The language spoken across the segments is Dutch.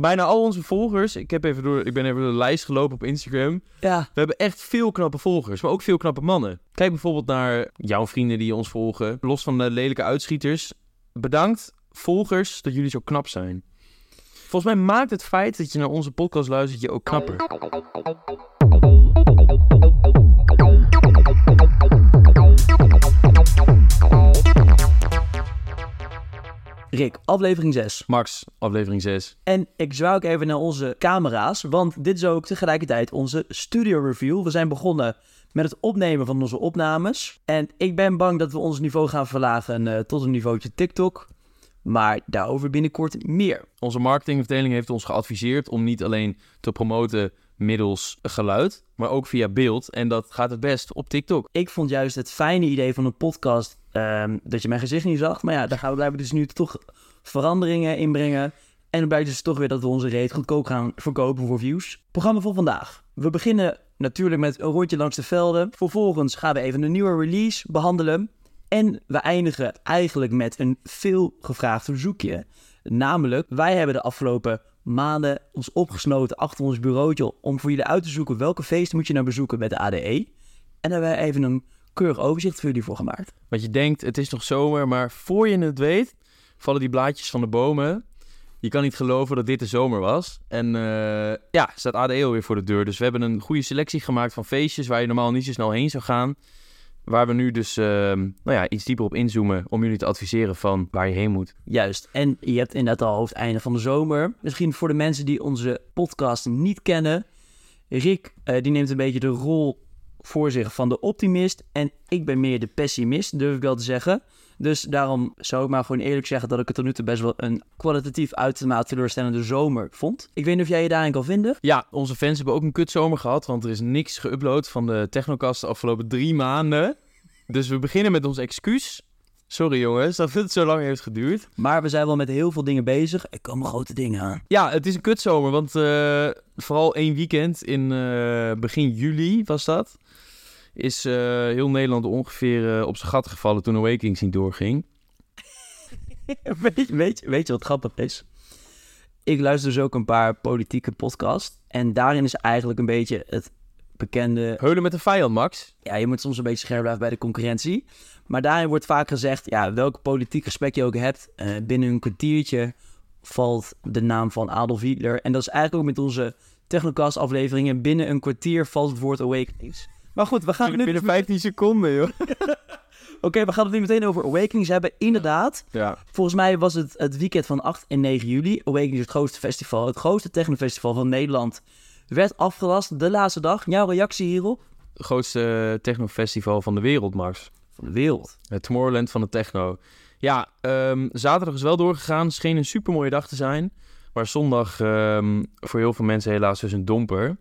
bijna al onze volgers, ik, heb even door, ik ben even door de lijst gelopen op Instagram. Ja. We hebben echt veel knappe volgers, maar ook veel knappe mannen. Kijk bijvoorbeeld naar jouw vrienden die ons volgen. Los van de lelijke uitschieters. Bedankt, volgers, dat jullie zo knap zijn. Volgens mij maakt het feit dat je naar onze podcast luistert je ook knapper. Rick, aflevering 6. Max, aflevering 6. En ik zwaai ook even naar onze camera's, want dit is ook tegelijkertijd onze studio review. We zijn begonnen met het opnemen van onze opnames. En ik ben bang dat we ons niveau gaan verlagen eh, tot een niveautje TikTok. Maar daarover binnenkort meer. Onze marketingafdeling heeft ons geadviseerd om niet alleen te promoten middels geluid, maar ook via beeld. En dat gaat het best op TikTok. Ik vond juist het fijne idee van een podcast ehm, dat je mijn gezicht niet zag. Maar ja, daar gaan we blijven dus nu toch veranderingen inbrengen. En dan blijkt dus toch weer dat we onze reet goedkoop gaan verkopen voor views. Programma voor vandaag. We beginnen natuurlijk met een rondje langs de velden. Vervolgens gaan we even een nieuwe release behandelen. En we eindigen eigenlijk met een veel gevraagd verzoekje. Namelijk, wij hebben de afgelopen maanden ons opgesloten achter ons bureautje om voor jullie uit te zoeken welke feesten moet je nou bezoeken met de ADE. En daar hebben wij even een keurig overzicht voor jullie voor gemaakt. Want je denkt, het is nog zomer, maar voor je het weet, vallen die blaadjes van de bomen. Je kan niet geloven dat dit de zomer was. En eh, ja, staat ADE alweer voor de deur. Dus we hebben een goede selectie gemaakt van feestjes waar je normaal niet zo snel heen zou gaan. Waar we nu dus ehm, nou ja, iets dieper op inzoomen om jullie te adviseren van waar je heen moet. Juist. En je hebt inderdaad al hoofdeinde van de zomer. Misschien voor de mensen die onze podcast niet kennen. Rick, eh, die neemt een beetje de rol voor zich van de optimist. En ik ben meer de pessimist, durf ik wel te zeggen. Dus daarom zou ik maar gewoon eerlijk zeggen dat ik het tot nu toe best wel een kwalitatief uitermate teleurstellende zomer vond. Ik weet niet of jij je daarin kan vinden. Ja, onze fans hebben ook een kutzomer gehad, want er is niks geüpload van de Technocast de afgelopen drie maanden. Dus we beginnen met ons excuus. Sorry jongens dat het zo lang heeft geduurd. Maar we zijn wel met heel veel dingen bezig. Er komen grote dingen aan. Ja, het is een kutzomer, want eh, vooral één weekend in eh, begin juli was dat. Is eh, heel Nederland ongeveer eh, op zijn gat gevallen toen Awakenings niet doorging. weet, je- weet, weet je wat grappig is? Ik luister dus ook een paar politieke podcasts. En daarin is eigenlijk een beetje het bekende... Heulen met de vijand, Max. Ja, je moet soms een beetje scherp blijven bij de concurrentie. Maar daarin wordt vaak gezegd... Ja, welk politiek gesprek je ook hebt... eh, binnen een kwartiertje valt de naam van Adolf Hitler. En dat is eigenlijk ook met onze Technocast afleveringen. Binnen een kwartier valt het woord Awakenings. Maar goed, we gaan nu... Binnen 15 seconden, joh. Oké, we gaan het nu meteen over Awakenings hebben. Inderdaad, Ja. Volgens mij was het het weekend van 8 en 9 juli. Awakening is het grootste festival, het grootste technofestival van Nederland. Werd afgelast de laatste dag. Jouw reactie hierop? Het grootste technofestival van de wereld, Max. Van de wereld. Het Tomorrowland van de techno. Ja, ehm, zaterdag is wel doorgegaan. Scheen een supermooie dag te zijn. Maar zondag ehm, voor heel veel mensen helaas dus een domper.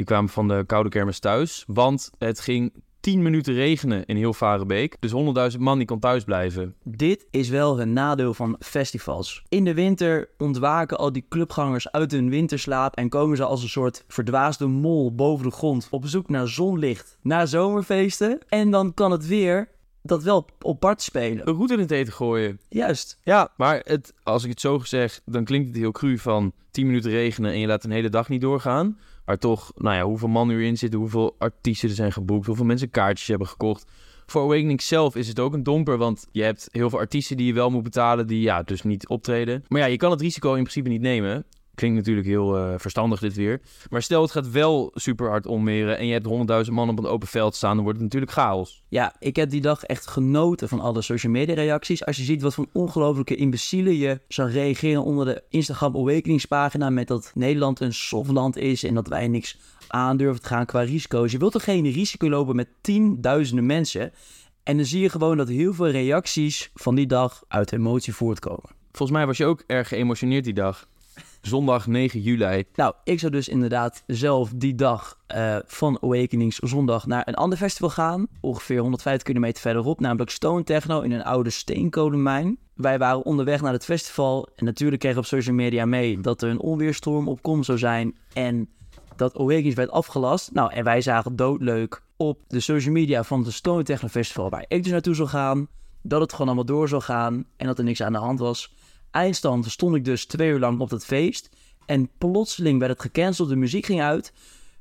Die kwamen van de koude kermis thuis. Want het ging 10 minuten regenen in heel Varenbeek. Dus 100.000 man die kon thuis blijven. Dit is wel een nadeel van festivals. In de winter ontwaken al die clubgangers uit hun winterslaap en komen ze als een soort verdwaasde mol boven de grond op zoek naar zonlicht, naar zomerfeesten. En dan kan het weer dat wel op part spelen. Een route in het eten gooien. Juist. Ja, maar het, als ik het zo zeg, dan klinkt het heel cru van 10 minuten regenen en je laat een hele dag niet doorgaan. Maar toch, nou ja, hoeveel man nu in zitten, hoeveel artiesten er zijn geboekt, hoeveel mensen kaartjes hebben gekocht. Voor Awakening zelf is het ook een domper, want je hebt heel veel artiesten die je wel moet betalen, die ja, dus niet optreden. Maar ja, je kan het risico in principe niet nemen. Klinkt natuurlijk heel eh, verstandig dit weer. Maar stel het gaat wel super hard omweren en je hebt 100.000 man op een open veld staan, dan wordt het natuurlijk chaos. Ja, ik heb die dag echt genoten van alle social media reacties. Als je ziet wat voor ongelofelijke imbecielen je zou reageren onder de Instagram Awakeningspagina met dat Nederland een softland is en dat wij niks aandurven te gaan qua risico's. Je wilt toch geen risico lopen met tienduizenden mensen? En dan zie je gewoon dat heel veel reacties van die dag uit emotie voortkomen. Volgens mij was je ook erg geëmotioneerd die dag. Zondag 9 juli. Nou, ik zou dus inderdaad zelf die dag eh, van Awakenings zondag naar een ander festival gaan. Ongeveer 150 kilometer verderop, namelijk Stone Techno in een oude steenkolenmijn. Wij waren onderweg naar het festival en natuurlijk kregen we op social media mee dat er een onweerstorm op komst zou zijn. En dat Awakenings werd afgelast. Nou, en wij zagen doodleuk op de social media van het Stone Techno Festival waar ik dus naartoe zou gaan. Dat het gewoon allemaal door zou gaan en dat er niks aan de hand was. Eindstand stond ik dus twee uur lang op dat feest. En plotseling werd het gecanceld, de muziek ging uit.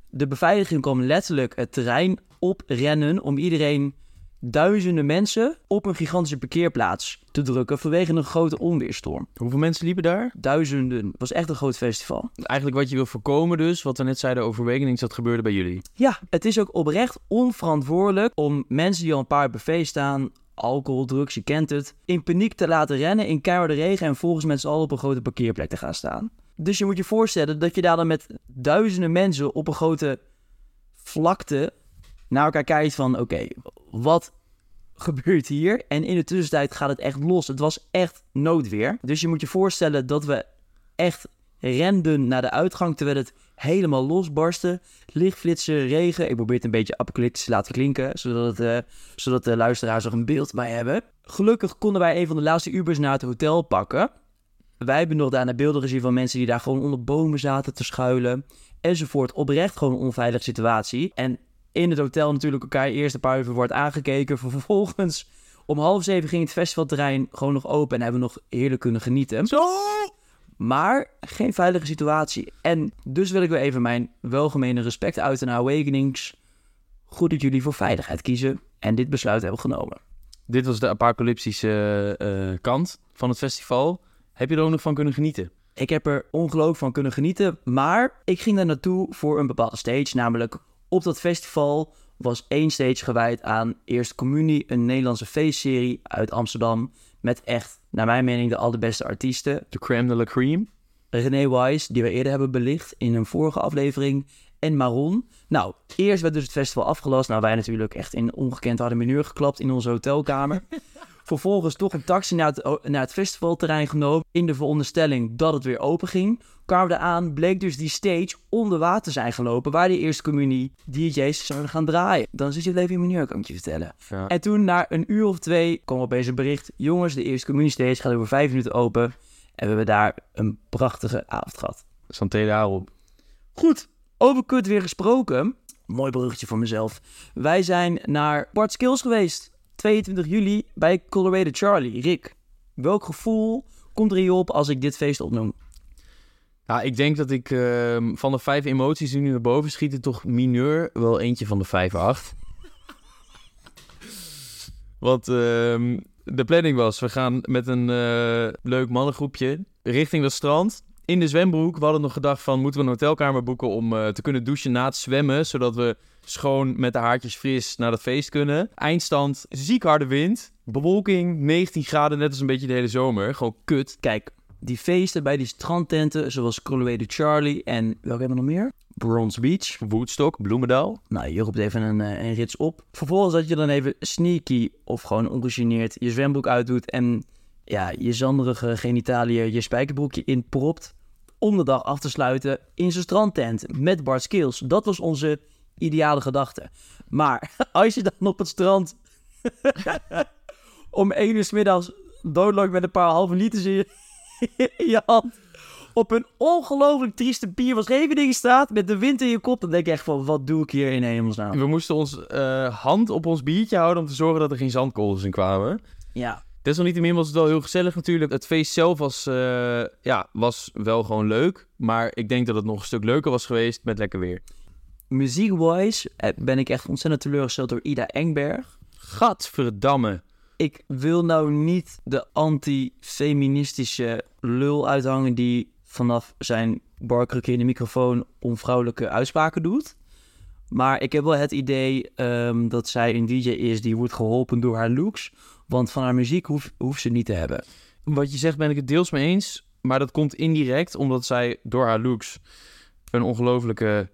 De beveiliging kwam letterlijk het terrein oprennen om iedereen duizenden mensen op een gigantische parkeerplaats te drukken vanwege een grote onweerstorm. Hoeveel mensen liepen daar? Duizenden. Het was echt een groot festival. Eigenlijk wat je wil voorkomen dus, wat we net zeiden over dat gebeurde bij jullie. Ja, het is ook oprecht onverantwoordelijk om mensen die al een paar feest staan, alcohol, drugs, je kent het, in paniek te laten rennen in keiharde regen en volgens met z'n allen op een grote parkeerplek te gaan staan. Dus je moet je voorstellen dat je daar dan met duizenden mensen op een grote vlakte naar elkaar kijkt van oké, wat gebeurt hier? En in de tussentijd gaat het echt los. Het was echt noodweer. Dus je moet je voorstellen dat we echt renden naar de uitgang terwijl het helemaal losbarstte. Lichtflitsen, regen. Ik probeer het een beetje apocalyptisch te laten klinken, zodat, het, eh, zodat de luisteraars er een beeld bij hebben. Gelukkig konden wij een van de laatste Ubers naar het hotel pakken. Wij hebben nog daarna beelden gezien van mensen die daar gewoon onder bomen zaten te schuilen. Enzovoort. Oprecht gewoon een onveilige situatie. En in het hotel natuurlijk elkaar eerst een paar uur wordt aangekeken. Vervolgens om half zeven ging het festivalterrein gewoon nog open en hebben we nog heerlijk kunnen genieten. Zo! Maar geen veilige situatie. En dus wil ik weer even mijn welgemene respect uiten naar Awakenings. Goed dat jullie voor veiligheid kiezen en dit besluit hebben genomen. Dit was de apocalyptische eh, kant van het festival. Heb je er ook nog van kunnen genieten? Ik heb er ongelooflijk van kunnen genieten, maar ik ging daar naartoe voor een bepaalde stage, namelijk op dat festival was één stage gewijd aan Eerste Communie, een Nederlandse feestserie uit Amsterdam. Met echt, naar mijn mening, de allerbeste artiesten. De crème de la crème. René Wise, die we eerder hebben belicht in een vorige aflevering. En Maron. Nou, eerst werd dus het festival afgelast. Nou, wij natuurlijk echt in ongekend harde minuur geklapt in onze hotelkamer. Vervolgens toch een taxi naar het, naar het festivalterrein genomen. In de veronderstelling dat het weer open ging. Kwamen we eraan, bleek dus die stage onder water zijn gelopen. Waar die eerste communie DJ's zouden gaan draaien. Dan zit je het even in mineur, kan ik je vertellen. Ja. En toen, na een uur of twee, kwam opeens een bericht. Jongens, de eerste communie stage gaat over vijf minuten open. En we hebben daar een prachtige avond gehad. Santé daarop. Goed, over kut weer gesproken. Mooi bruggetje voor mezelf. Wij zijn naar Bart Skills geweest. 22 juli bij Colorado Charlie. Rick, welk gevoel komt er in je op als ik dit feest opnoem? Ja, ik denk dat ik ehm, van de vijf emoties die nu naar boven schieten, toch mineur wel eentje van de vijf acht. Want ehm, de planning was, we gaan met een eh, leuk mannengroepje richting dat strand. In de zwembroek, we hadden nog gedacht van, moeten we een hotelkamer boeken om eh, te kunnen douchen na het zwemmen, zodat we schoon met de haartjes fris naar dat feest kunnen. Eindstand, ziek harde wind, bewolking, 19 graden, net als een beetje de hele zomer. Gewoon kut. Kijk, die feesten bij die strandtenten, zoals Colorado Charlie en welke hebben we nog meer? Bronze Beach. Woodstock, Bloemendaal. Nou, je roept even een, eh, een rits op. Vervolgens dat je dan even sneaky of gewoon ongegeneerd je zwembroek uitdoet en ja, je zanderige genitaliën je spijkerbroekje inpropt. Om de dag af te sluiten in zijn strandtent met Bart Skills. Dat was onze ideale gedachte. Maar als je dan op het strand om 1 uur 's middags doodleuk met een paar halve liters in je, in je hand op een ongelooflijk trieste pier van Scheveningen staat met de wind in je kop, dan denk je echt van, wat doe ik hier in hemelsnaam? We moesten ons eh, hand op ons biertje houden om te zorgen dat er geen zandkorrels in kwamen. Ja, Desalniettemin was het wel heel gezellig natuurlijk. Het feest zelf was, eh, ja, was wel gewoon leuk. Maar ik denk dat het nog een stuk leuker was geweest met lekker weer. Muziek-wise eh, ben ik echt ontzettend teleurgesteld door Ida Engberg. Gadverdamme. Ik wil nou niet de anti-feministische lul uithangen die vanaf zijn barkrukje in de microfoon onvrouwelijke uitspraken doet. Maar ik heb wel het idee ehm, dat zij een DJ is die wordt geholpen door haar looks. Want van haar muziek hoeft hoeft ze niet te hebben. Wat je zegt ben ik het deels mee eens. Maar dat komt indirect omdat zij door haar looks een ongelofelijke,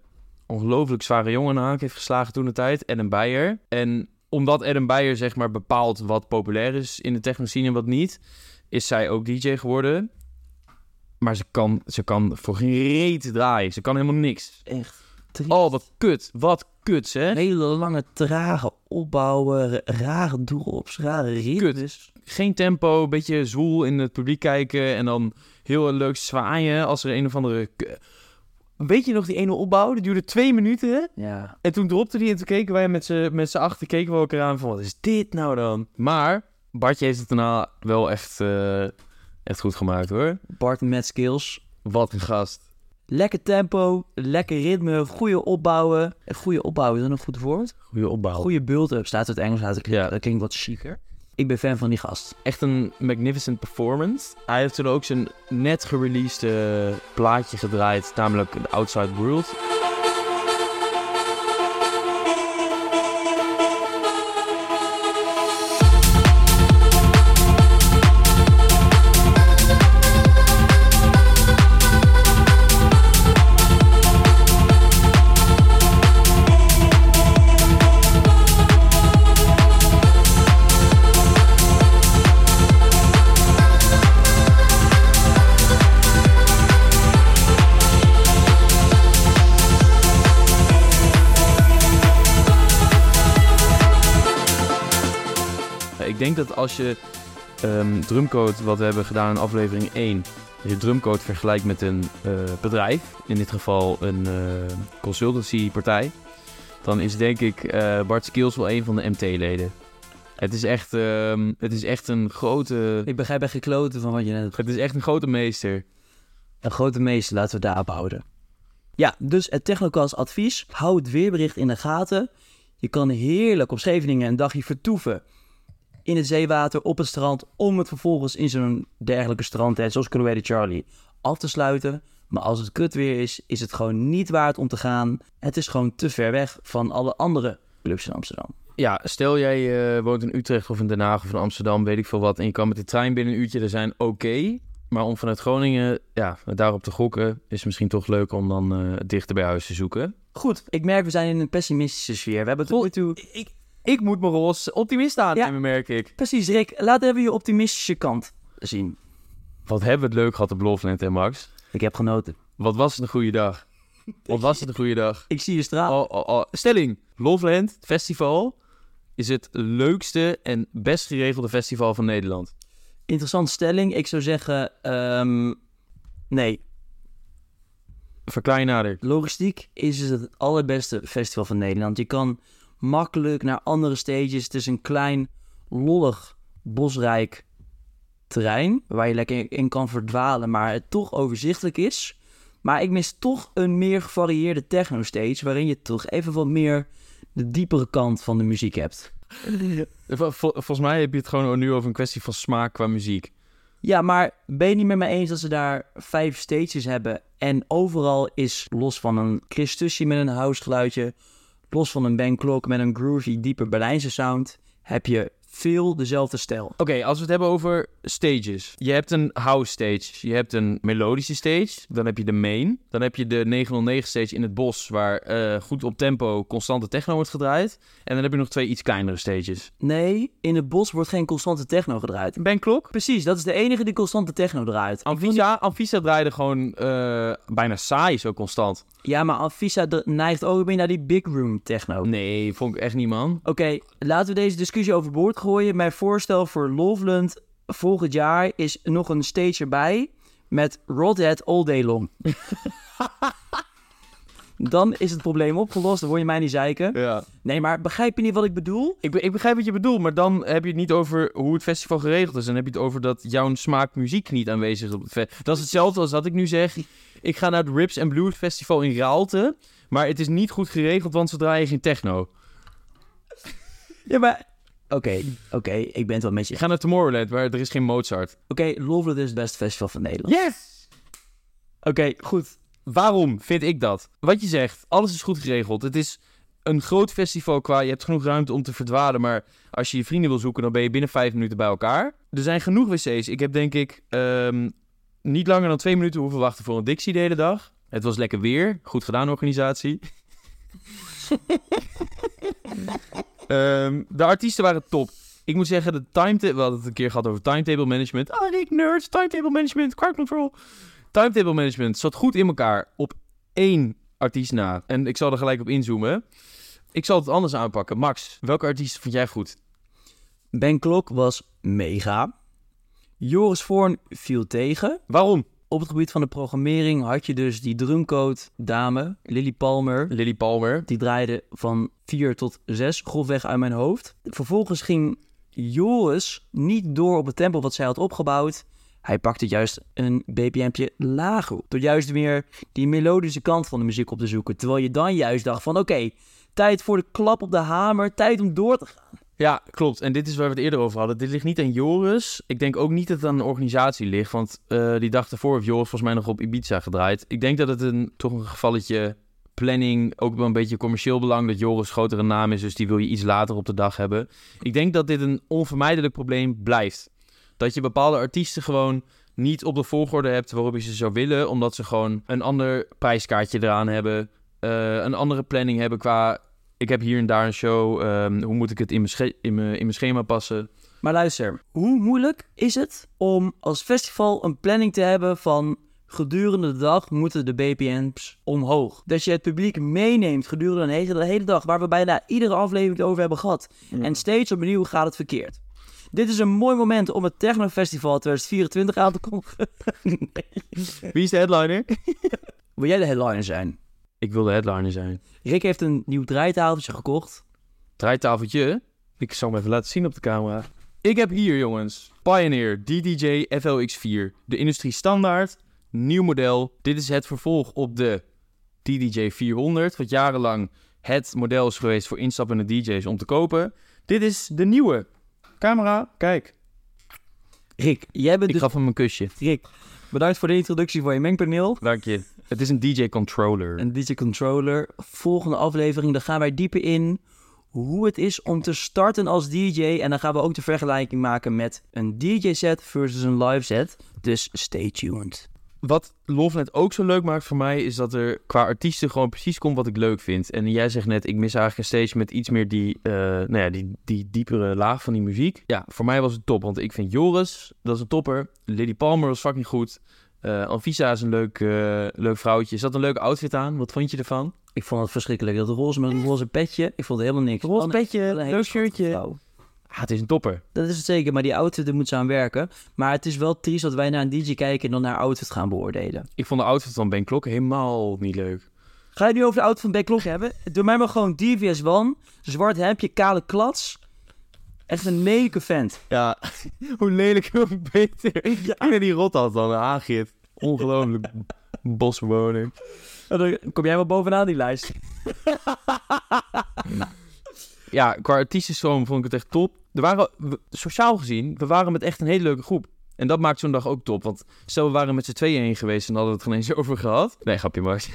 ongelooflijk zware jongen aan heeft geslagen toen de tijd. Eden Beyer. En omdat Eden Beyer zeg maar bepaalt wat populair is in de techno-scene en wat niet, is zij ook DJ geworden. Maar ze kan, ze kan voor geen reet draaien. Ze kan helemaal niks. Echt triest. Oh, wat kut. Wat kut, hè? Hele lange, trage opbouwen, rare drops, rare ritmes. Geen tempo, een beetje zwoel in het publiek kijken en dan heel leuk zwaaien als er een of andere... Weet je nog die ene opbouw? Die duurde twee minuten. Ja, En toen dropte die en toen keken wij met z'n met z'n achter keken we elkaar aan van wat is dit nou dan? Maar Bartje heeft het daarna wel echt, eh, echt goed gemaakt hoor. Bart met skills. Wat een gast. Lekker tempo, lekker ritme, goede opbouwen. Goede opbouwen, is dat een goed woord? Goede opbouw. Goede build-up, staat het Engels uit. Ja. Dat klinkt wat chiquer. Ik ben fan van die gast. Echt een magnificent performance. Hij heeft toen ook zijn net gereleased eh, plaatje gedraaid, namelijk The Outside World. Denk dat als je ehm, drumcode, wat we hebben gedaan in aflevering 1, als je drumcode vergelijkt met een eh, bedrijf, in dit geval een eh consultancypartij, dan is denk ik eh, Bart Skills wel een van de MT-leden. Het is echt, ehm, het is echt een grote, Ik begrijp echt gekloten van wat je net het is echt een grote meester. Een grote meester, laten we daarop houden. Ja, dus het Technocast advies. Hou het weerbericht in de gaten. Je kan heerlijk op Scheveningen een dagje vertoeven. In het zeewater, op het strand. Om het vervolgens in zo'n dergelijke strandtent, zoals Cruella Charlie, af te sluiten. Maar als het kut weer is, is het gewoon niet waard om te gaan. Het is gewoon te ver weg van alle andere clubs in Amsterdam. Ja, stel jij eh, woont in Utrecht of in Den Haag of in Amsterdam, weet ik veel wat, en je kan met de trein binnen een uurtje er zijn, oké. Maar om vanuit Groningen, ja, daarop te gokken, is misschien toch leuk om dan eh, dichter bij huis te zoeken. Goed, ik merk we zijn in een pessimistische sfeer. We hebben tot nu toe... Ik, ik moet me als optimist aannemen, merk ik. Precies, Rick, laat even je optimistische kant zien. Wat hebben we het leuk gehad op Loveland, hè Max? Ik heb genoten. Wat was het een goede dag? Wat was het een goede dag? Ik zie je stralen. Oh, oh, oh. Stelling, Loveland Festival is het leukste en best geregelde festival van Nederland. Interessante stelling. Ik zou zeggen, ehm, nee. Verklaar je nader. Logistiek is het het allerbeste festival van Nederland. Je kan makkelijk naar andere stages. Het is een klein, lollig, bosrijk terrein waar je lekker in kan verdwalen, maar het toch overzichtelijk is. Maar ik mis toch een meer gevarieerde techno-stage, waarin je toch even wat meer de diepere kant van de muziek hebt. Vol- vol- volgens mij heb je het gewoon nu over een kwestie van smaak qua muziek. Ja, maar ben je niet met me eens dat ze daar vijf stages hebben en overal is, los van een Chris Tussie met een house geluidje, los van een Ben met een groovy, diepe Berlijnse sound, heb je veel dezelfde stijl. Oké, als we het hebben over stages. Je hebt een house stage, je hebt een melodische stage, dan heb je de main. Dan heb je de 909 stage in het bos, waar eh, goed op tempo constante techno wordt gedraaid. En dan heb je nog twee iets kleinere stages. Nee, in het bos wordt geen constante techno gedraaid. Ben Klok? Precies, dat is de enige die constante techno draait. Amphisa, Amphisa draaide gewoon eh, bijna saai zo constant. Ja, maar Anfisa de- neigt ook meer naar die big room techno. Nee, vond ik echt niet, man. Oké, laten we deze discussie overboord gooien. Mijn voorstel voor Loveland volgend jaar is nog een stage erbij met Rodhead All Day Long. Dan is het probleem opgelost, dan word je mij niet zeiken. Ja. Nee, maar begrijp je niet wat ik bedoel? Ik, be- ik begrijp wat je bedoelt, maar dan heb je het niet over hoe het festival geregeld is. Dan heb je het over dat jouw smaak muziek niet aanwezig is op het festival. Dat is hetzelfde als dat ik nu zeg. Ik ga naar het Rips and Blues Festival in Raalte. Maar het is niet goed geregeld, want ze draaien geen techno. Ja, maar... Oké, oké, ik ben het wel met je. Ik ga naar Tomorrowland, waar er is geen Mozart. Oké, Loveland is het beste festival van Nederland. Yes! Oké, goed. Waarom vind ik dat? Wat je zegt, alles is goed geregeld. Het is een groot festival qua, je hebt genoeg ruimte om te verdwalen. Maar als je je vrienden wil zoeken, dan ben je binnen vijf minuten bij elkaar. Er zijn genoeg wc's. Ik heb denk ik ehm, niet langer dan twee minuten hoeven wachten voor een Dixie de hele dag. Het was lekker weer. Goed gedaan, organisatie. Ehm, de artiesten waren top. Ik moet zeggen, de timetable... We hadden het een keer gehad over timetable management. Ah, Rick, nerds, timetable management, crowd control. Timetable management zat goed in elkaar op één artiest na. En ik zal er gelijk op inzoomen. Ik zal het anders aanpakken. Max, welke artiest vond jij goed? Ben Klok was mega. Joris Voorn viel tegen. Waarom? Op het gebied van de programmering had je dus die drumcode dame, Lily Palmer. Lily Palmer. Die draaide van 4 tot 6, grofweg uit mijn hoofd. Vervolgens ging Joris niet door op het tempo wat zij had opgebouwd. Hij pakte juist een BPM'tje lager op. Door juist weer die melodische kant van de muziek op te zoeken. Terwijl je dan juist dacht van oké, tijd voor de klap op de hamer. Tijd om door te gaan. Ja, klopt. En dit is waar we het eerder over hadden. Dit ligt niet aan Joris. Ik denk ook niet dat het aan de organisatie ligt. Want eh, die dag ervoor heeft Joris volgens mij nog op Ibiza gedraaid. Ik denk dat het een, toch een gevalletje planning, ook wel een beetje commercieel belang, dat Joris grotere naam is, dus die wil je iets later op de dag hebben. Ik denk dat dit een onvermijdelijk probleem blijft. Dat je bepaalde artiesten gewoon niet op de volgorde hebt waarop je ze zou willen, omdat ze gewoon een ander prijskaartje eraan hebben, eh, een andere planning hebben qua, ik heb hier en daar een show, ehm, hoe moet ik het in mijn, sche- in, mijn, in mijn schema passen? Maar luister, hoe moeilijk is het om als festival een planning te hebben van gedurende de dag moeten de BPM's omhoog. Dat je het publiek meeneemt gedurende hele, de hele dag, waar we bijna iedere aflevering het over hebben gehad. En steeds opnieuw gaat het verkeerd. Dit is een mooi moment om het Techno Festival 2024 aan te kondigen. Wie is de headliner? Wil jij de headliner zijn? Ik wil de headliner zijn. Rick heeft een nieuw draaitafeltje gekocht. draaitafeltje. Ik zal hem even laten zien op de camera. Ik heb hier, jongens, Pioneer DDJ FLX4. De industrie standaard, nieuw model. Dit is het vervolg op de DDJ 400, wat jarenlang het model is geweest voor instappende DJ's om te kopen. Dit is de nieuwe. Camera, kijk. Rick, jij bent Ik dus... gaf hem een kusje. Rick, bedankt voor de introductie van je mengpaneel. Dank je. Het is een DJ controller. Een DJ controller. Volgende aflevering, dan gaan wij dieper in hoe het is om te starten als DJ. En dan gaan we ook de vergelijking maken met een DJ-set versus een live set. Dus stay tuned. Wat Lofnet ook zo leuk maakt voor mij, is dat er qua artiesten gewoon precies komt wat ik leuk vind. En jij zegt net, ik mis eigenlijk een stage met iets meer die, eh, nou ja, die, die diepere laag van die muziek. Ja, voor mij was het top, want ik vind Joris, dat is een topper. Lily Palmer was fucking goed. Eh Anvisa is een leuk, eh, leuk vrouwtje. Zat een leuke outfit aan. Wat vond je ervan? Ik vond het verschrikkelijk. Dat roze met een roze petje. Ik vond het helemaal niks. Roze Wat petje, hele leuk shirtje. Ah, het is een topper. Dat is het zeker, maar die outfit, daar moet ze aan werken. Maar het is wel triest dat wij naar een DJ kijken en dan naar outfit gaan beoordelen. Ik vond de outfit van Ben Klok helemaal niet leuk. Ga je nu over de outfit van Beck Klok hebben? Doe mij maar gewoon DVS One. Zwart hemdje, kale klats. Echt een lelijke vent. Ja, hoe lelijk, hoe beter. Ja. En die rot had dan, een aangif. Ongelooflijk. En dan kom jij wel bovenaan die lijst. ja, qua artiestenstroom vond ik het echt top. Er waren, we- sociaal gezien, we waren met echt een hele leuke groep. En dat maakt zo'n dag ook top. Want stel, we waren met z'n tweeën heen geweest en hadden we het geen eens over gehad. Nee, grapje maar.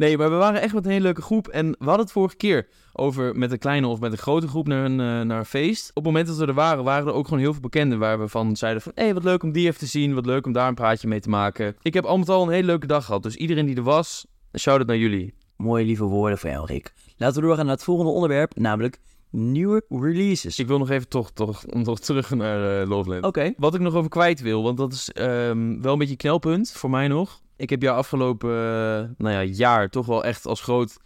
Nee, maar we waren echt met een hele leuke groep. En we hadden het vorige keer over met een kleine of met een grote groep naar een, eh, naar een feest. Op het moment dat we er waren, waren er ook gewoon heel veel bekenden waar we van zeiden van... Hé, hey, wat leuk om die even te zien. Wat leuk om daar een praatje mee te maken. Ik heb al met al een hele leuke dag gehad. Dus iedereen die er was, shout-out naar jullie. Mooie lieve woorden van jou, Rick. Laten we doorgaan naar het volgende onderwerp, namelijk nieuwe releases. Ik wil nog even toch, toch, toch terug naar eh Loveland. Oké. Wat ik nog over kwijt wil, want dat is ehm, wel een beetje een knelpunt voor mij nog. Ik heb jou afgelopen eh, nou ja, jaar toch wel echt als groot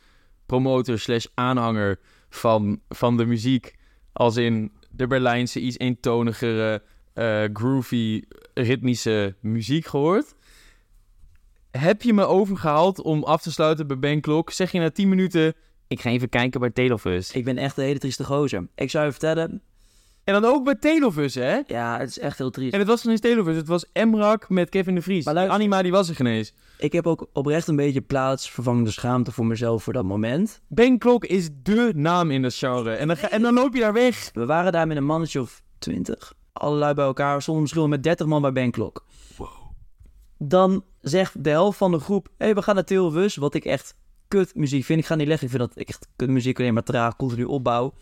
promotor slash aanhanger van, van de muziek. Als in de Berlijnse, iets eentonigere, eh, groovy, ritmische muziek gehoord. Heb je me overgehaald om af te sluiten bij Ben Klok? Zeg je na 10 minuten, ik ga even kijken bij Telofus. Ik ben echt een hele trieste gozer. Ik zou je vertellen, En dan ook bij Telofus, hè? ja, het is echt heel triest. En het was geen eens Televers, het was Emrak met Kevin de Vries. Maar luister- Anima die was er geen eens. Ik heb ook oprecht een beetje plaatsvervangende schaamte voor mezelf voor dat moment. Ben Klok is dé naam in dat genre. En dan, ga- en dan loop je daar weg. We waren daar met een mannetje of twintig. Allerlei bij elkaar. Soms misschien met 30 man bij Ben Klok. Dan zegt de helft van de groep... Hé, hey, we gaan naar Tilbus. Wat ik echt kut muziek vind. Ik ga niet leggen. Ik vind dat echt kut muziek. Alleen maar traag, continu opbouw.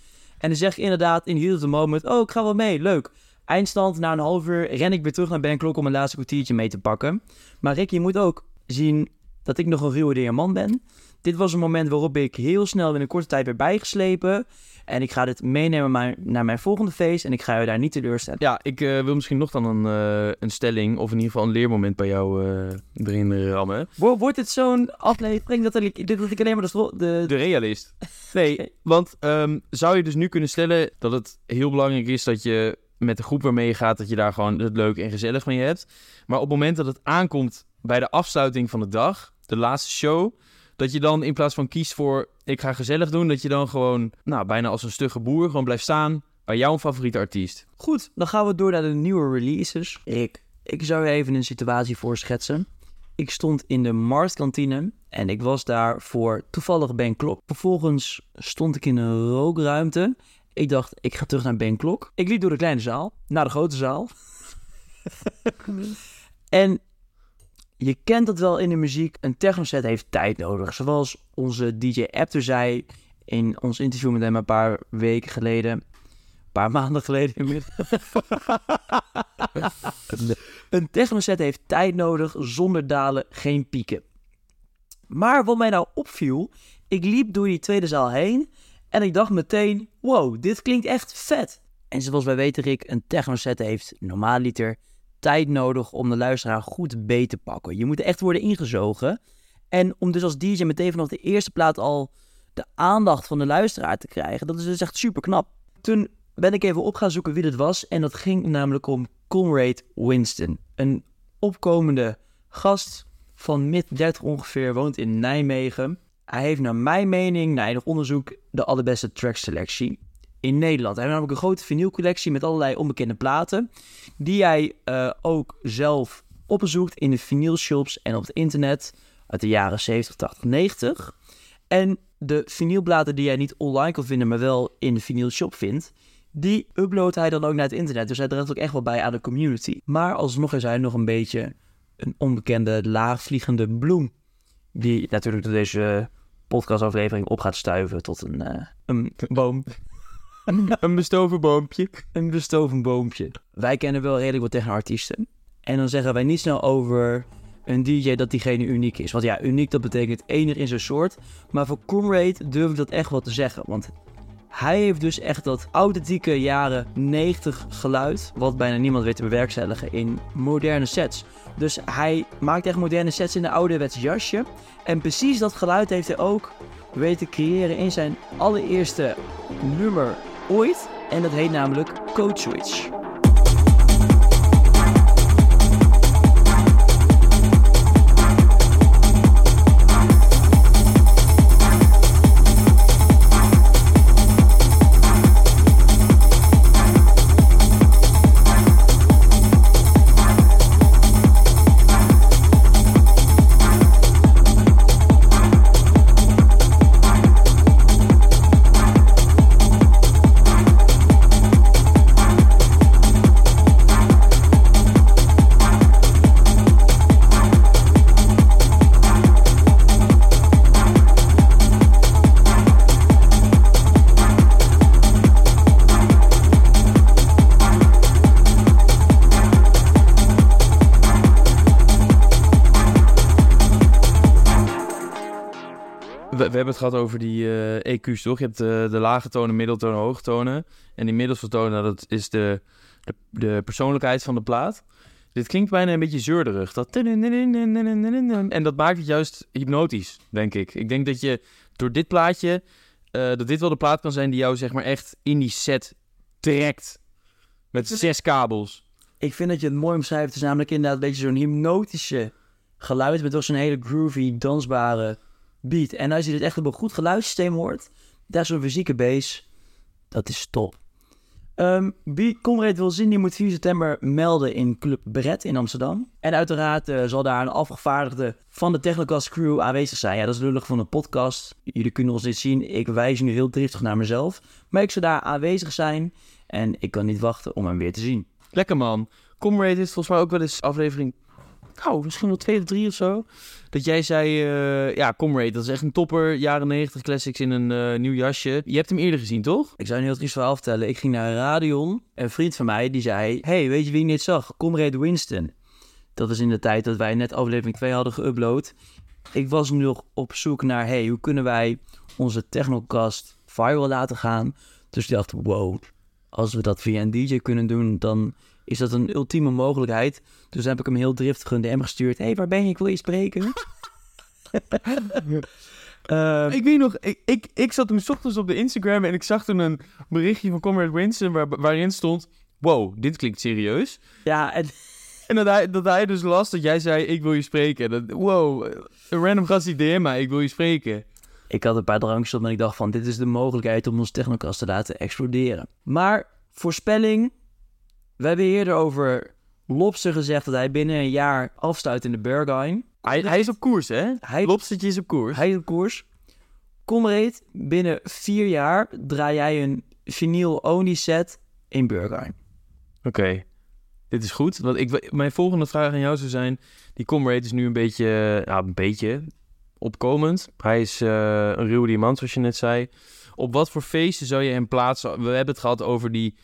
En dan zeg ik inderdaad in heel the moment... Oh, ik ga wel mee. Leuk. Eindstand, na een half uur ren ik weer terug naar Ben Klok... om een laatste kwartiertje mee te pakken. Maar Rick, je moet ook zien dat ik nog een ruwe diamant ben. Dit was een moment waarop ik heel snel in een korte tijd weer bijgeslepen... En ik ga dit meenemen naar mijn volgende feest. En ik ga je daar niet teleurstellen. Ja, ik eh, wil misschien nog dan een, eh, een stelling of in ieder geval een leermoment bij jou eh erin rammen. Wo- Wordt het zo'n aflevering dat ik, dat ik alleen maar de, De realist. Nee, want ehm, zou je dus nu kunnen stellen dat het heel belangrijk is dat je met de groep waarmee je gaat, dat je daar gewoon het leuk en gezellig mee hebt. Maar op het moment dat het aankomt bij de afsluiting van de dag, de laatste show, dat je dan in plaats van kiest voor ik ga gezellig doen, dat je dan gewoon, nou, bijna als een stugge boer gewoon blijft staan bij jouw favoriete artiest. Goed, dan gaan we door naar de nieuwe releases. Rick, Ik zou je even een situatie voorschetsen. Ik stond in de marktkantine en ik was daar voor toevallig Ben Klok. Vervolgens stond ik in een rookruimte. Ik dacht, ik ga terug naar Ben Klok. Ik liep door de kleine zaal naar de grote zaal. en je kent dat wel in de muziek. Een technoset heeft tijd nodig. Zoals onze DJ Apter zei in ons interview met hem een paar weken geleden. Een paar maanden geleden inmiddels. een technoset heeft tijd nodig. Zonder dalen geen pieken. Maar wat mij nou opviel, ik liep door die tweede zaal heen en ik dacht meteen, wow, dit klinkt echt vet. En zoals wij weten, Rick, een technoset heeft normaal liter tijd nodig om de luisteraar goed beet te pakken. Je moet echt worden ingezogen. En om dus als DJ meteen vanaf de eerste plaat al de aandacht van de luisteraar te krijgen, dat is dus echt super knap. Toen ben ik even op gaan zoeken wie dit was. En dat ging namelijk om Comrade Winston. Een opkomende gast van mid 30 ongeveer, woont in Nijmegen. Hij heeft naar mijn mening, na enig onderzoek, de allerbeste trackselectie in Nederland. Hij heeft namelijk een grote vinylcollectie met allerlei onbekende platen. Die hij uh, ook zelf opzoekt in de vinylshops en op het internet uit de jaren 70, 80, 90. En de vinylplaten die hij niet online kan vinden, maar wel in de vinylshop vindt, die uploadt hij dan ook naar het internet. Dus hij draagt ook echt wel bij aan de community. Maar alsnog is hij nog een beetje een onbekende laagvliegende bloem. Die natuurlijk door deze podcastaflevering op gaat stuiven tot een, uh, een boom. een bestoven boompje. Een bestoven boompje. Wij kennen wel redelijk wat technoartiesten. En dan zeggen wij niet snel over een DJ dat diegene uniek is. Want ja, uniek dat betekent enig in zijn soort. Maar voor Comrade durf ik dat echt wel te zeggen. Want hij heeft dus echt dat authentieke jaren 90 geluid, wat bijna niemand weet te bewerkstelligen in moderne sets. Dus hij maakt echt moderne sets in een ouderwets jasje. En precies dat geluid heeft hij ook weten creëren in zijn allereerste nummer ooit. En dat heet namelijk Code Switch. Gehad over die uh, eh, EQ's, toch? Je hebt de, de lage tonen, middeltonen, hoogtonen. En die middelste tonen, dat is de, de, de, persoonlijkheid van de plaat. Dit klinkt bijna een beetje zeurderig. Dat... En dat maakt het juist hypnotisch, denk ik. Ik denk dat je door dit plaatje, dat dit wel de plaat kan zijn die jou zeg maar echt in die set trekt. Met zes kabels. Ik vind dat je het mooi omschrijft. Het is namelijk inderdaad een beetje zo'n hypnotische geluid. Met toch zo'n hele groovy, dansbare beat. En als je dit echt op een goed geluidssysteem hoort, daar zo'n fysieke base, dat is top. Um, wie Conrad wil zien, die moet 4 september melden in Club Bret in Amsterdam. En uiteraard uh, zal daar een afgevaardigde van de Technocast crew aanwezig zijn. Ja, dat is lullig van een podcast. Jullie kunnen ons niet zien. Ik wijs nu heel driftig naar mezelf. Maar ik zal daar aanwezig zijn en ik kan niet wachten om hem weer te zien. Lekker man. Comrade is volgens mij ook wel eens aflevering nou, misschien wel twee of drie of zo. Dat jij zei, uh, ja, Comrade, dat is echt een topper. Jaren 90 classics in een uh, nieuw jasje. Je hebt hem eerder gezien, toch? Ik zou een heel triest verhaal vertellen. Ik ging naar Radion. Een vriend van mij, die zei... hey, weet je wie ik net zag? Comrade Winston. Dat is in de tijd dat wij net aflevering 2 hadden geüpload. Ik was nu nog op zoek naar... hey, hoe kunnen wij onze Technocast viral laten gaan? Dus ik dacht, wow, als we dat via een DJ kunnen doen... dan is dat een ultieme mogelijkheid. Dus heb ik hem heel driftig een DM gestuurd. Hé, hey, waar ben je? Ik wil je spreken. Uh, ik weet nog, ik, ik, ik zat toen s ochtends op de Instagram en ik zag toen een berichtje van Comrade Winston waar, waarin stond... Wow, dit klinkt serieus. Ja, en... En dat hij, dat hij dus las dat jij zei, ik wil je spreken. Dat, wow, een random gast die DM mij, ik wil je spreken. Ik had een paar drankjes op en ik dacht van, dit is de mogelijkheid om ons technokast te laten exploderen. Maar voorspelling, we hebben eerder over Lobster gezegd dat hij binnen een jaar afsluit in de Berghain. Hij, hij is op koers, hè? Hij, Lobstertje is op koers. hij is op koers. Comrade, binnen vier jaar draai jij een vinyl-only set in Berghain. Oké, dit is goed. Want ik, mijn volgende vraag aan jou zou zijn... Die Comrade is nu een beetje, ja, een beetje opkomend. Hij is eh, een ruwe diamant, zoals je net zei. Op wat voor feesten zou je hem plaatsen? We hebben het gehad over die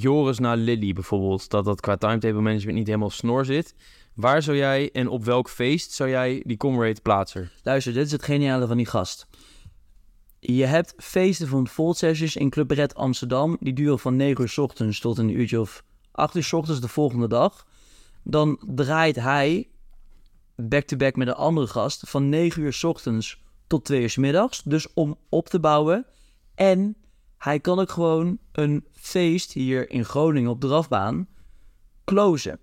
Joris naar Lily bijvoorbeeld. Dat dat qua timetable management niet helemaal snor zit. Waar zou jij en op welk feest zou jij die Comrade plaatsen? Luister, dit is het geniale van die gast. Je hebt feesten van Volt Sessions in Club Red Amsterdam. Die duren van 9 uur s ochtends tot een uurtje of 8 uur s ochtends de volgende dag. Dan draait hij back-to-back met een andere gast van 9 uur s ochtends tot 2 uur s middags. Dus om op te bouwen. En hij kan ook gewoon een feest hier in Groningen op de drafbaan closen.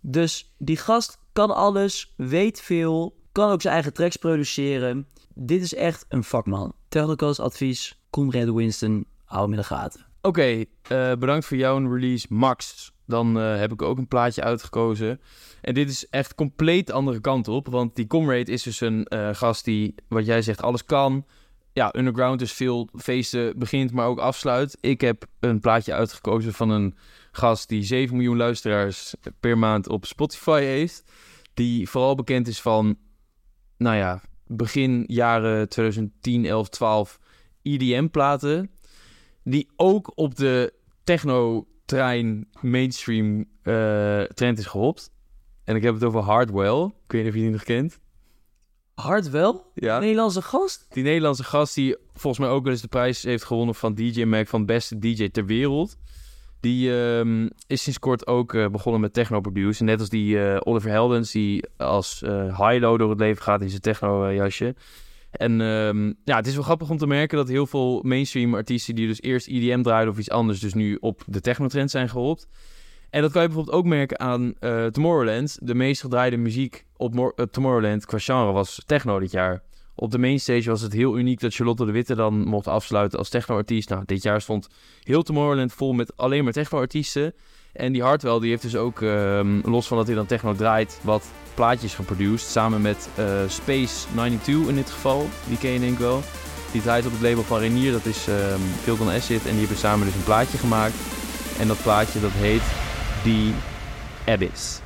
Dus die gast kan alles, weet veel, kan ook zijn eigen tracks produceren. Dit is echt een vakman. Technicals advies, Conrad Winston, hou hem in de gaten. Oké, eh, bedankt voor jouw release, Max. Dan eh, heb ik ook een plaatje uitgekozen. En dit is echt compleet de andere kant op. Want die Comrade is dus een eh, gast die, wat jij zegt, alles kan. Ja, underground dus veel feesten begint, maar ook afsluit. Ik heb een plaatje uitgekozen van een gast die 7 miljoen luisteraars per maand op Spotify heeft. Die vooral bekend is van, nou ja, begin jaren 2010, 11, 12 EDM-platen. Die ook op de techno-trein mainstream eh, trend is gehopt. En ik heb het over Hardwell. Ik weet niet of je die nog kent. Hard wel? Ja. Nederlandse gast? Die Nederlandse gast die volgens mij ook wel eens de prijs heeft gewonnen van DJ Mac van beste DJ ter wereld. Die ehm, is sinds kort ook eh, begonnen met techno produce. Net als die eh, Oliver Heldens die als uh, high-low door het leven gaat in zijn techno jasje. En ehm, ja, het is wel grappig om te merken dat heel veel mainstream artiesten die dus eerst EDM draaiden of iets anders, dus nu op de technotrend zijn geholpen. En dat kan je bijvoorbeeld ook merken aan uh, Tomorrowland. De meest gedraaide muziek op Tomorrowland qua genre was techno dit jaar. Op de mainstage was het heel uniek dat Charlotte de Witte dan mocht afsluiten als technoartiest. Nou, dit jaar stond heel Tomorrowland vol met alleen maar technoartiesten. En die Hartwell die heeft dus ook, uh, los van dat hij dan techno draait, wat plaatjes geproduced. Samen met uh, Space 92 in dit geval. Die ken je denk ik wel. Die draait op het label van Renier, dat is Filton Acid. En die hebben samen dus een plaatje gemaakt. En dat plaatje dat heet The Abyss.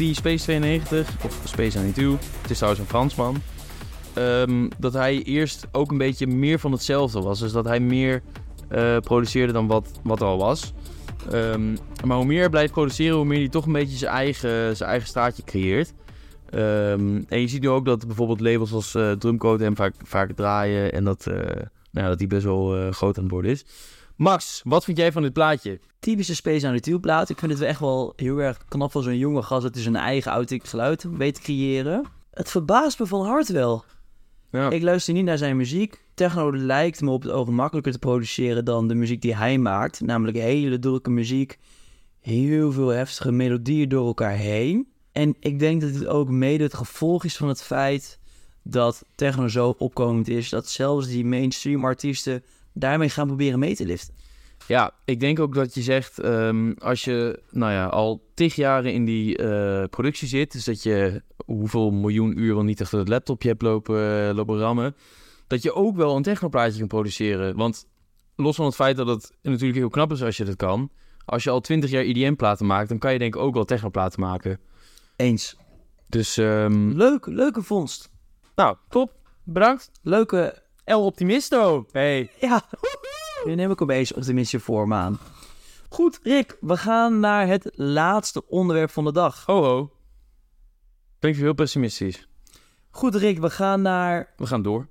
Die Space 92, of Space 92, het is trouwens een Fransman, um, dat hij eerst ook een beetje meer van hetzelfde was. Dus dat hij meer uh, produceerde dan wat, wat er al was. Um, maar hoe meer hij blijft produceren, hoe meer hij toch een beetje zijn eigen, zijn eigen straatje creëert. Um, en je ziet nu ook dat bijvoorbeeld labels als uh, Drumcode hem vaak, vaak draaien en dat, uh, nou dat hij best wel groot aan het worden is. Max, wat vind jij van dit plaatje? Typische Space Nautiel plaat. Ik vind het echt wel heel erg knap van zo'n jonge gast dat hij zijn eigen authentiek geluid weet te creëren. Het verbaast me van harte wel. Ja. Ik luister niet naar zijn muziek. Techno lijkt me op het oog makkelijker te produceren dan de muziek die hij maakt. Namelijk hele drukke muziek. Heel veel heftige melodieën door elkaar heen. En ik denk dat dit ook mede het gevolg is van het feit dat techno zo opkomend is. Dat zelfs die mainstream artiesten daarmee gaan proberen mee te liften. Ja, ik denk ook dat je zegt, um, als je nou ja, al tig jaren in die uh, productie zit, dus dat je hoeveel miljoen uur wel niet achter het laptopje hebt lopen, uh, lopen rammen, dat je ook wel een technoplaatje kan produceren. Want los van het feit dat het natuurlijk heel knap is als je dat kan. Als je al 20 jaar IDM-platen maakt, dan kan je denk ik ook wel technoplaten maken. Eens. Dus, ehm, Leuk, leuke vondst. nou, top. Bedankt. Leuke, El Optimisto. Hey. ja. Nu neem ik opeens optimistische vorm aan. Goed, Rick, we gaan naar het laatste onderwerp van de dag. Ho ho. Ik heel pessimistisch. Goed, Rick, we gaan naar... We gaan door.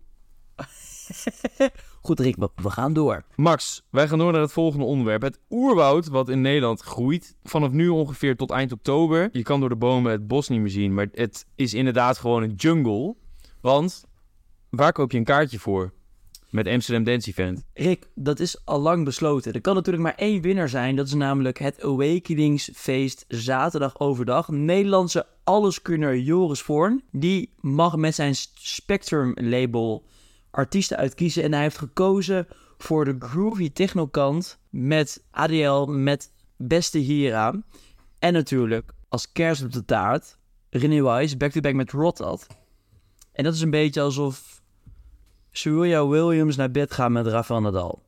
Goed, Rick, we, we gaan door. Max, wij gaan door naar het volgende onderwerp. Het oerwoud wat in Nederland groeit. Vanaf nu ongeveer tot eind oktober. Je kan door de bomen het bos niet meer zien. Maar het is inderdaad gewoon een jungle. Want waar koop je een kaartje voor? Met Amsterdam Dance Event. Rick, dat is al lang besloten. Er kan natuurlijk maar één winnaar zijn. Dat is namelijk het Awakeningsfeest zaterdag overdag. Nederlandse alleskunner Joris Voorn. Die mag met zijn Spectrum label artiesten uitkiezen. En hij heeft gekozen voor de groovy techno kant met ADL, met Beste Hira. En natuurlijk als kerst op de taart René Wise back-to-back met Rotad. En dat is een beetje alsof Serena Williams naar bed gaat met Rafael Nadal.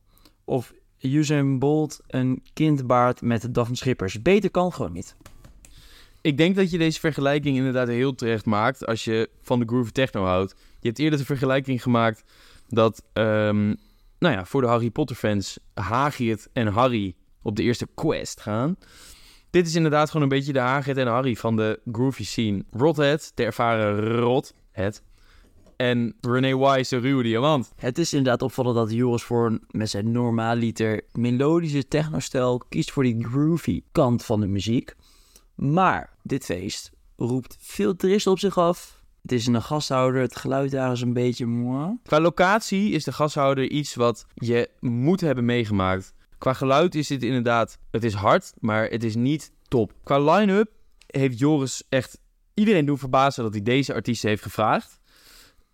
Of Usain Bolt een kind baart met Daphne Schippers. Beter kan gewoon niet. Ik denk dat je deze vergelijking inderdaad heel terecht maakt als je van de groove techno houdt. Je hebt eerder de vergelijking gemaakt dat, ehm, nou ja, voor de Harry Potter fans Hagrid en Harry op de eerste quest gaan. Dit is inderdaad gewoon een beetje de Hagrid en Harry van de groovy scene. Rothead, de ervaren Rothead. En René Wise, ruwe diamant. Het is inderdaad opvallend dat Joris Voorn met zijn normaaliter melodische technostijl kiest voor die groovy kant van de muziek. Maar dit feest roept veel toeristen op zich af. Het is een gasthouder, het geluid daar is een beetje... moi. Qua locatie is de gashouder iets wat je moet hebben meegemaakt. Qua geluid is dit inderdaad, het is hard, maar het is niet top. Qua line-up heeft Joris echt iedereen doen verbazen dat hij deze artiesten heeft gevraagd.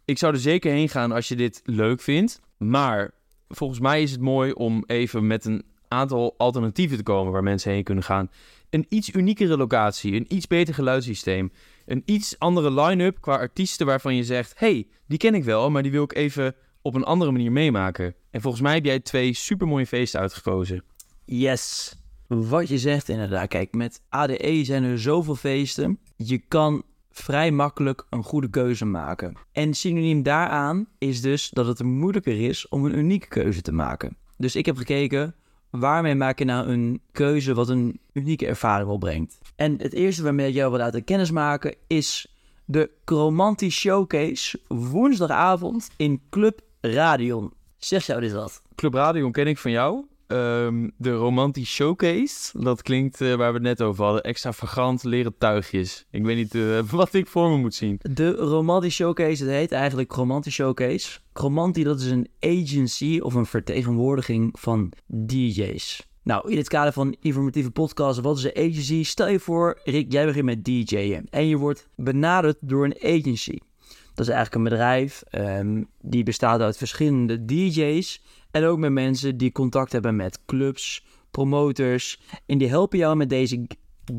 Ik zou er zeker heen gaan als je dit leuk vindt. Maar volgens mij is het mooi om even met een aantal alternatieven te komen waar mensen heen kunnen gaan. Een iets uniekere locatie, een iets beter geluidssysteem, een iets andere line-up qua artiesten waarvan je zegt: hey, die ken ik wel, maar die wil ik even op een andere manier meemaken. En volgens mij heb jij twee supermooie feesten uitgekozen. Yes. Wat je zegt inderdaad. Kijk, met ADE zijn er zoveel feesten. Je kan vrij makkelijk een goede keuze maken. En synoniem daaraan is dus dat het moeilijker is om een unieke keuze te maken. Dus ik heb gekeken, waarmee maak je nou een keuze wat een unieke ervaring opbrengt? En het eerste waarmee ik jou wil laten kennismaken is de Chromanti Showcase woensdagavond in Club Radion. Zeg jou dit wat? Club Radio ken ik van jou. Ehm, de Romantisch Showcase. Dat klinkt eh, waar we het net over hadden. Extravagant leren tuigjes. Ik weet niet eh, wat ik voor me moet zien. De Romanti Showcase, het heet eigenlijk Romanti Showcase. Romanti, dat is een agency of een vertegenwoordiging van DJ's. Nou, in het kader van informatieve podcast, wat is een agency? Stel je voor, Rick, jij begint met DJ'en en je wordt benaderd door een agency. Dat is eigenlijk een bedrijf ehm, die bestaat uit verschillende DJ's en ook met mensen die contact hebben met clubs, promoters. En die helpen jou met deze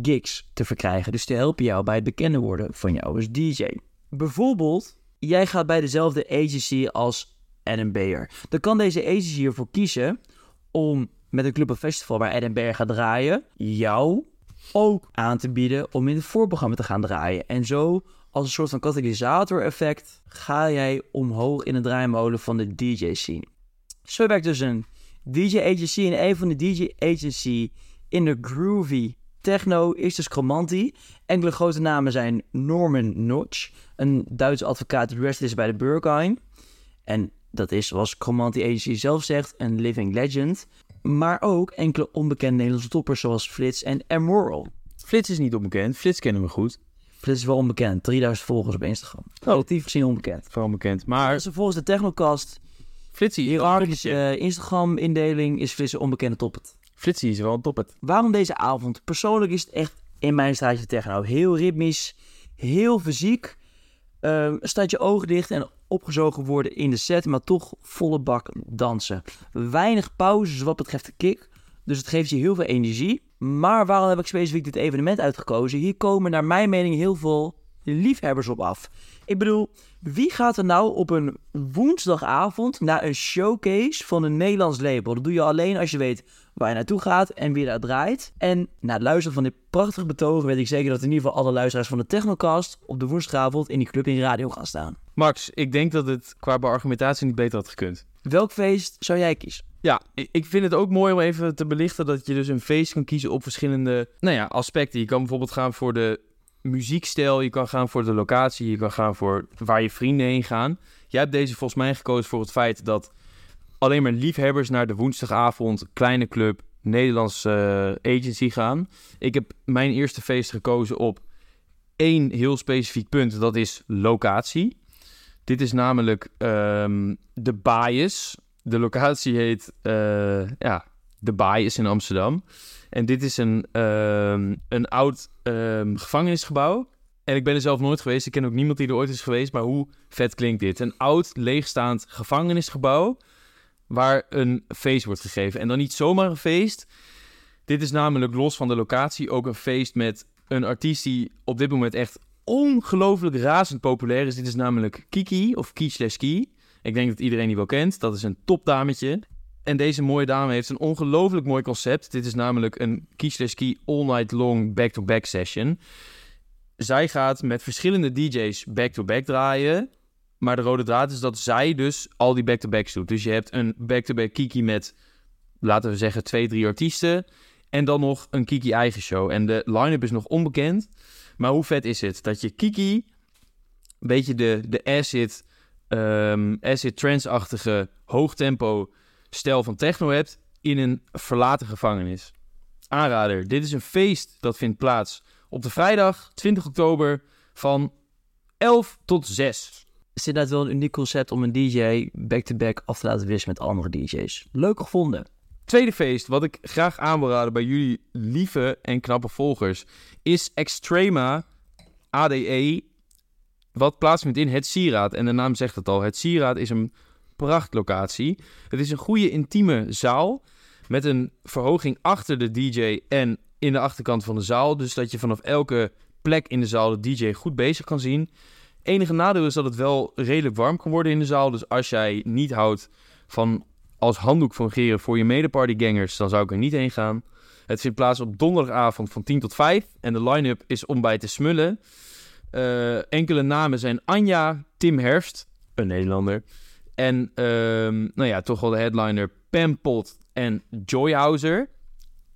gigs te verkrijgen. Dus die helpen jou bij het bekender worden van jou als DJ. Bijvoorbeeld, jij gaat bij dezelfde agency als Adam Beyer. Dan kan deze agency ervoor kiezen om met een club of festival waar Adam Beyer gaat draaien, jou ook aan te bieden om in het voorprogramma te gaan draaien. En zo, als een soort van katalysator effect, ga jij omhoog in de draaimolen van de DJ scene. Zo werkt dus een DJ agency en een van de DJ agency in de groovy techno is dus Chromanti. Enkele grote namen zijn Norman Notch, een Duitse advocaat die rest is bij de Berghain. En dat is, zoals Chromanti Agency zelf zegt, een living legend. Maar ook enkele onbekende Nederlandse toppers zoals Flits en Emerald. Flits is niet onbekend. Flits kennen we goed. Flits is wel onbekend, 3000 volgers op Instagram. Relatief gezien onbekend. Vooral bekend. Maar Dus volgens de Technocast Flitsie, hiërarchische eh, Instagram-indeling is Flits een onbekende topper. Flitsie is wel een toppet. Waarom deze avond? Persoonlijk is het echt in mijn straatje techno. Heel ritmisch, heel fysiek. Ehm staat je ogen dicht en opgezogen worden in de set, maar toch volle bak dansen. Weinig pauzes wat betreft de kick, dus het geeft je heel veel energie. Maar waarom heb ik specifiek dit evenement uitgekozen? Hier komen naar mijn mening heel veel liefhebbers op af. Ik bedoel, wie gaat er nou op een woensdagavond naar een showcase van een Nederlands label? Dat doe je alleen als je weet waar je naartoe gaat en wie daar draait. En na het luisteren van dit prachtige betogen weet ik zeker dat in ieder geval alle luisteraars van de Technocast op de woensdagavond in die club in de radio gaan staan. Max, ik denk dat het qua argumentatie niet beter had gekund. Welk feest zou jij kiezen? Ja, ik ik vind het ook mooi om even te belichten dat je dus een feest kan kiezen op verschillende nou ja, aspecten. Je kan bijvoorbeeld gaan voor de muziekstijl, je kan gaan voor de locatie, je kan gaan voor waar je vrienden heen gaan. Jij hebt deze volgens mij gekozen voor het feit dat alleen maar liefhebbers naar de woensdagavond kleine club Nederlandse eh, agency gaan. Ik heb mijn eerste feest gekozen op één heel specifiek punt, dat is locatie. Dit is namelijk ehm, de Bias. De locatie heet eh, ja, de Bias in Amsterdam. En dit is een, ehm, een oud ehm, gevangenisgebouw. En ik ben er zelf nooit geweest. Ik ken ook niemand die er ooit is geweest. Maar hoe vet klinkt dit? Een oud, leegstaand gevangenisgebouw. Waar een feest wordt gegeven. En dan niet zomaar een feest. Dit is namelijk los van de locatie ook een feest met een artiest die op dit moment echt ongelooflijk razend populair is. Dit is namelijk Kiki of Ki slash Ki. Ik denk dat iedereen die wel kent. Dat is een topdametje. En deze mooie dame heeft een ongelooflijk mooi concept. Dit is namelijk een Ki slash Ki all night long back-to-back session. Zij gaat met verschillende DJ's back-to-back draaien. Maar de rode draad is dat zij dus al die back-to-backs doet. Dus je hebt een back-to-back Kiki met, laten we zeggen, twee, drie artiesten. En dan nog een Kiki eigen show. En de line-up is nog onbekend. Maar hoe vet is het dat je Kiki, een beetje de, de acid, ehm acid trance-achtige hoogtempo stijl van techno hebt in een verlaten gevangenis. Aanrader, dit is een feest dat vindt plaats op de vrijdag 20 oktober van 11 tot 6. Het is inderdaad wel een uniek concept om een DJ back-to-back af te laten wisselen met andere DJ's. Leuk gevonden. Tweede feest, wat ik graag aan wil raden bij jullie lieve en knappe volgers, is Extrema ADE, wat plaatsvindt in het Sieraad. En de naam zegt het al, het Sieraad is een prachtlocatie. Het is een goede intieme zaal met een verhoging achter de DJ en in de achterkant van de zaal. Dus dat je vanaf elke plek in de zaal de DJ goed bezig kan zien. Enige nadeel is dat het wel redelijk warm kan worden in de zaal. Dus als jij niet houdt van als handdoek fungeren voor je medepartygangers, dan zou ik er niet heen gaan. Het vindt plaats op donderdagavond van 10 tot 5 en de line-up is om bij te smullen. Eh, enkele namen zijn Anja, Tim Herfst, een Nederlander. En ehm, nou ja, toch wel de headliner Pam Pot en Joyhauser.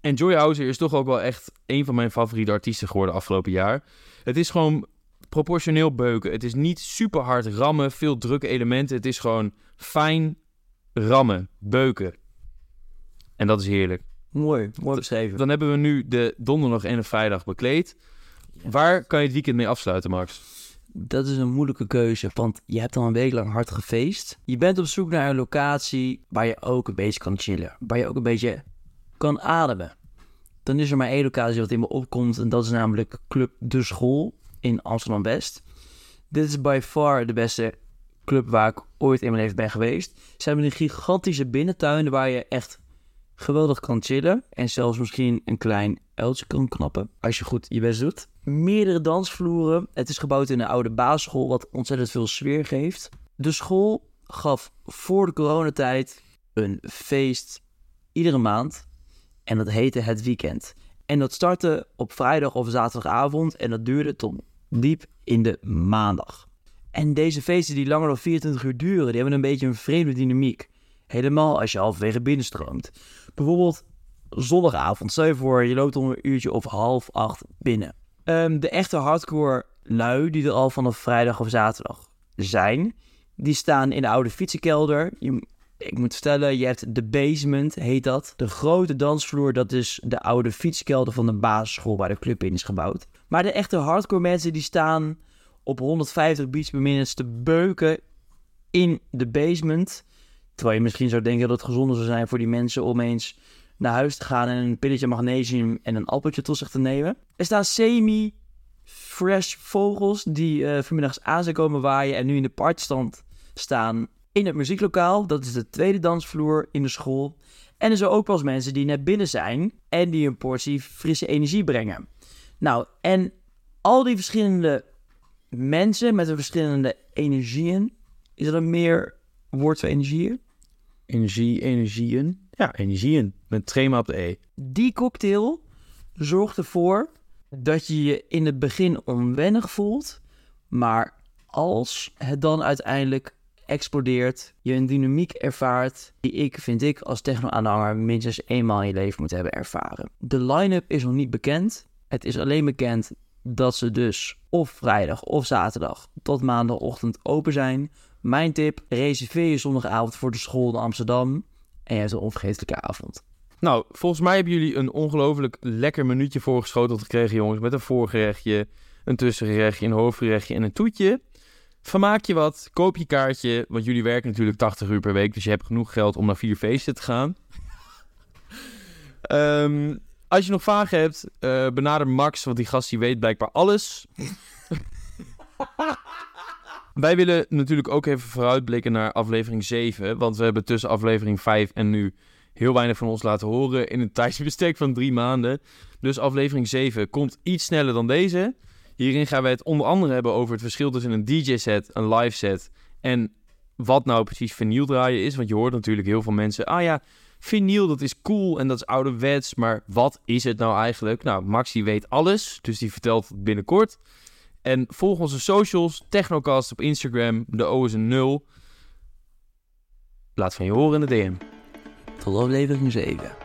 En Joyhauser is toch ook wel echt een van mijn favoriete artiesten geworden afgelopen jaar. Het is gewoon proportioneel beuken. Het is niet super hard rammen, veel drukke elementen. Het is gewoon fijn rammen, beuken. En dat is heerlijk. Mooi, mooi beschreven. Dan hebben we nu de donderdag en de vrijdag bekleed. Waar kan je het weekend mee afsluiten, Max? Dat is een moeilijke keuze, want je hebt al een week lang hard gefeest. Je bent op zoek naar een locatie waar je ook een beetje kan chillen. Waar je ook een beetje kan ademen. Dan is er maar één locatie wat in me opkomt en dat is namelijk Club De School in Amsterdam-West. Dit is by far de beste club waar ik ooit in mijn leven ben geweest. Ze hebben een gigantische binnentuin waar je echt geweldig kan chillen. En zelfs misschien een klein uiltje kan knappen. Als je goed je best doet. Meerdere dansvloeren. Het is gebouwd in een oude basisschool wat ontzettend veel sfeer geeft. De school gaf voor de coronatijd een feest iedere maand. En dat heette Het Weekend. En dat startte op vrijdag of zaterdagavond. En dat duurde tot diep in de maandag. En deze feesten die langer dan 24 uur duren, die hebben een beetje een vreemde dynamiek. Helemaal als je halverwege binnenstroomt. Bijvoorbeeld zondagavond. Stel je voor, je loopt om een uurtje of half acht binnen. Ehm, de echte hardcore lui die er al vanaf vrijdag of zaterdag zijn, die staan in de oude fietsenkelder. Je, ik moet vertellen, je hebt de basement, heet dat. De grote dansvloer, dat is de oude fietskelder van de basisschool waar de club in is gebouwd. Maar de echte hardcore mensen die staan op 150 beats per minute te beuken in de basement. Terwijl je misschien zou denken dat het gezonder zou zijn voor die mensen om eens naar huis te gaan en een pilletje magnesium en een appeltje tot zich te nemen. Er staan semi-fresh vogels die uh, vanmiddags aan zijn komen waaien en nu in de partstand staan in het muzieklokaal. Dat is de tweede dansvloer in de school. En er zijn ook wel eens mensen die net binnen zijn en die een portie frisse energie brengen. Nou, en al die verschillende mensen met de verschillende energieën. Is er een meer woord voor energieën? Energie, energieën. Ja, energieën. Met trema op de E. Die cocktail zorgt ervoor dat je je in het begin onwennig voelt. Maar als het dan uiteindelijk explodeert, je een dynamiek ervaart die ik, vind ik, als techno-aanhanger minstens eenmaal in je leven moet hebben ervaren. De line-up is nog niet bekend. Het is alleen bekend dat ze dus of vrijdag of zaterdag tot maandagochtend open zijn. Mijn tip, reserveer je zondagavond voor de school in Amsterdam en je hebt een onvergetelijke avond. Nou, volgens mij hebben jullie een ongelooflijk lekker minuutje voorgeschoteld gekregen, jongens. Met een voorgerechtje, een tussengerechtje, een hoofdgerechtje en een toetje. Vermaak je wat, koop je kaartje, want jullie werken natuurlijk 80 uur per week, dus je hebt genoeg geld om naar vier feesten te gaan. Ehm, als je nog vragen hebt, eh, benader Max, want die gast die weet blijkbaar alles. Wij willen natuurlijk ook even vooruitblikken naar aflevering 7, want we hebben tussen aflevering 5 en nu heel weinig van ons laten horen in een tijdsbestek van drie maanden. Dus aflevering 7 komt iets sneller dan deze. Hierin gaan wij het onder andere hebben over het verschil tussen een DJ-set, een live set en wat nou precies vinyl draaien is. Want je hoort natuurlijk heel veel mensen, ah ja, vinyl dat is cool en dat is ouderwets, maar wat is het nou eigenlijk? Nou, Maxi weet alles, dus die vertelt het binnenkort. En volg onze socials, Technocast op Instagram, de O is een 0. Laat van je horen in de DM. Tot aflevering 7.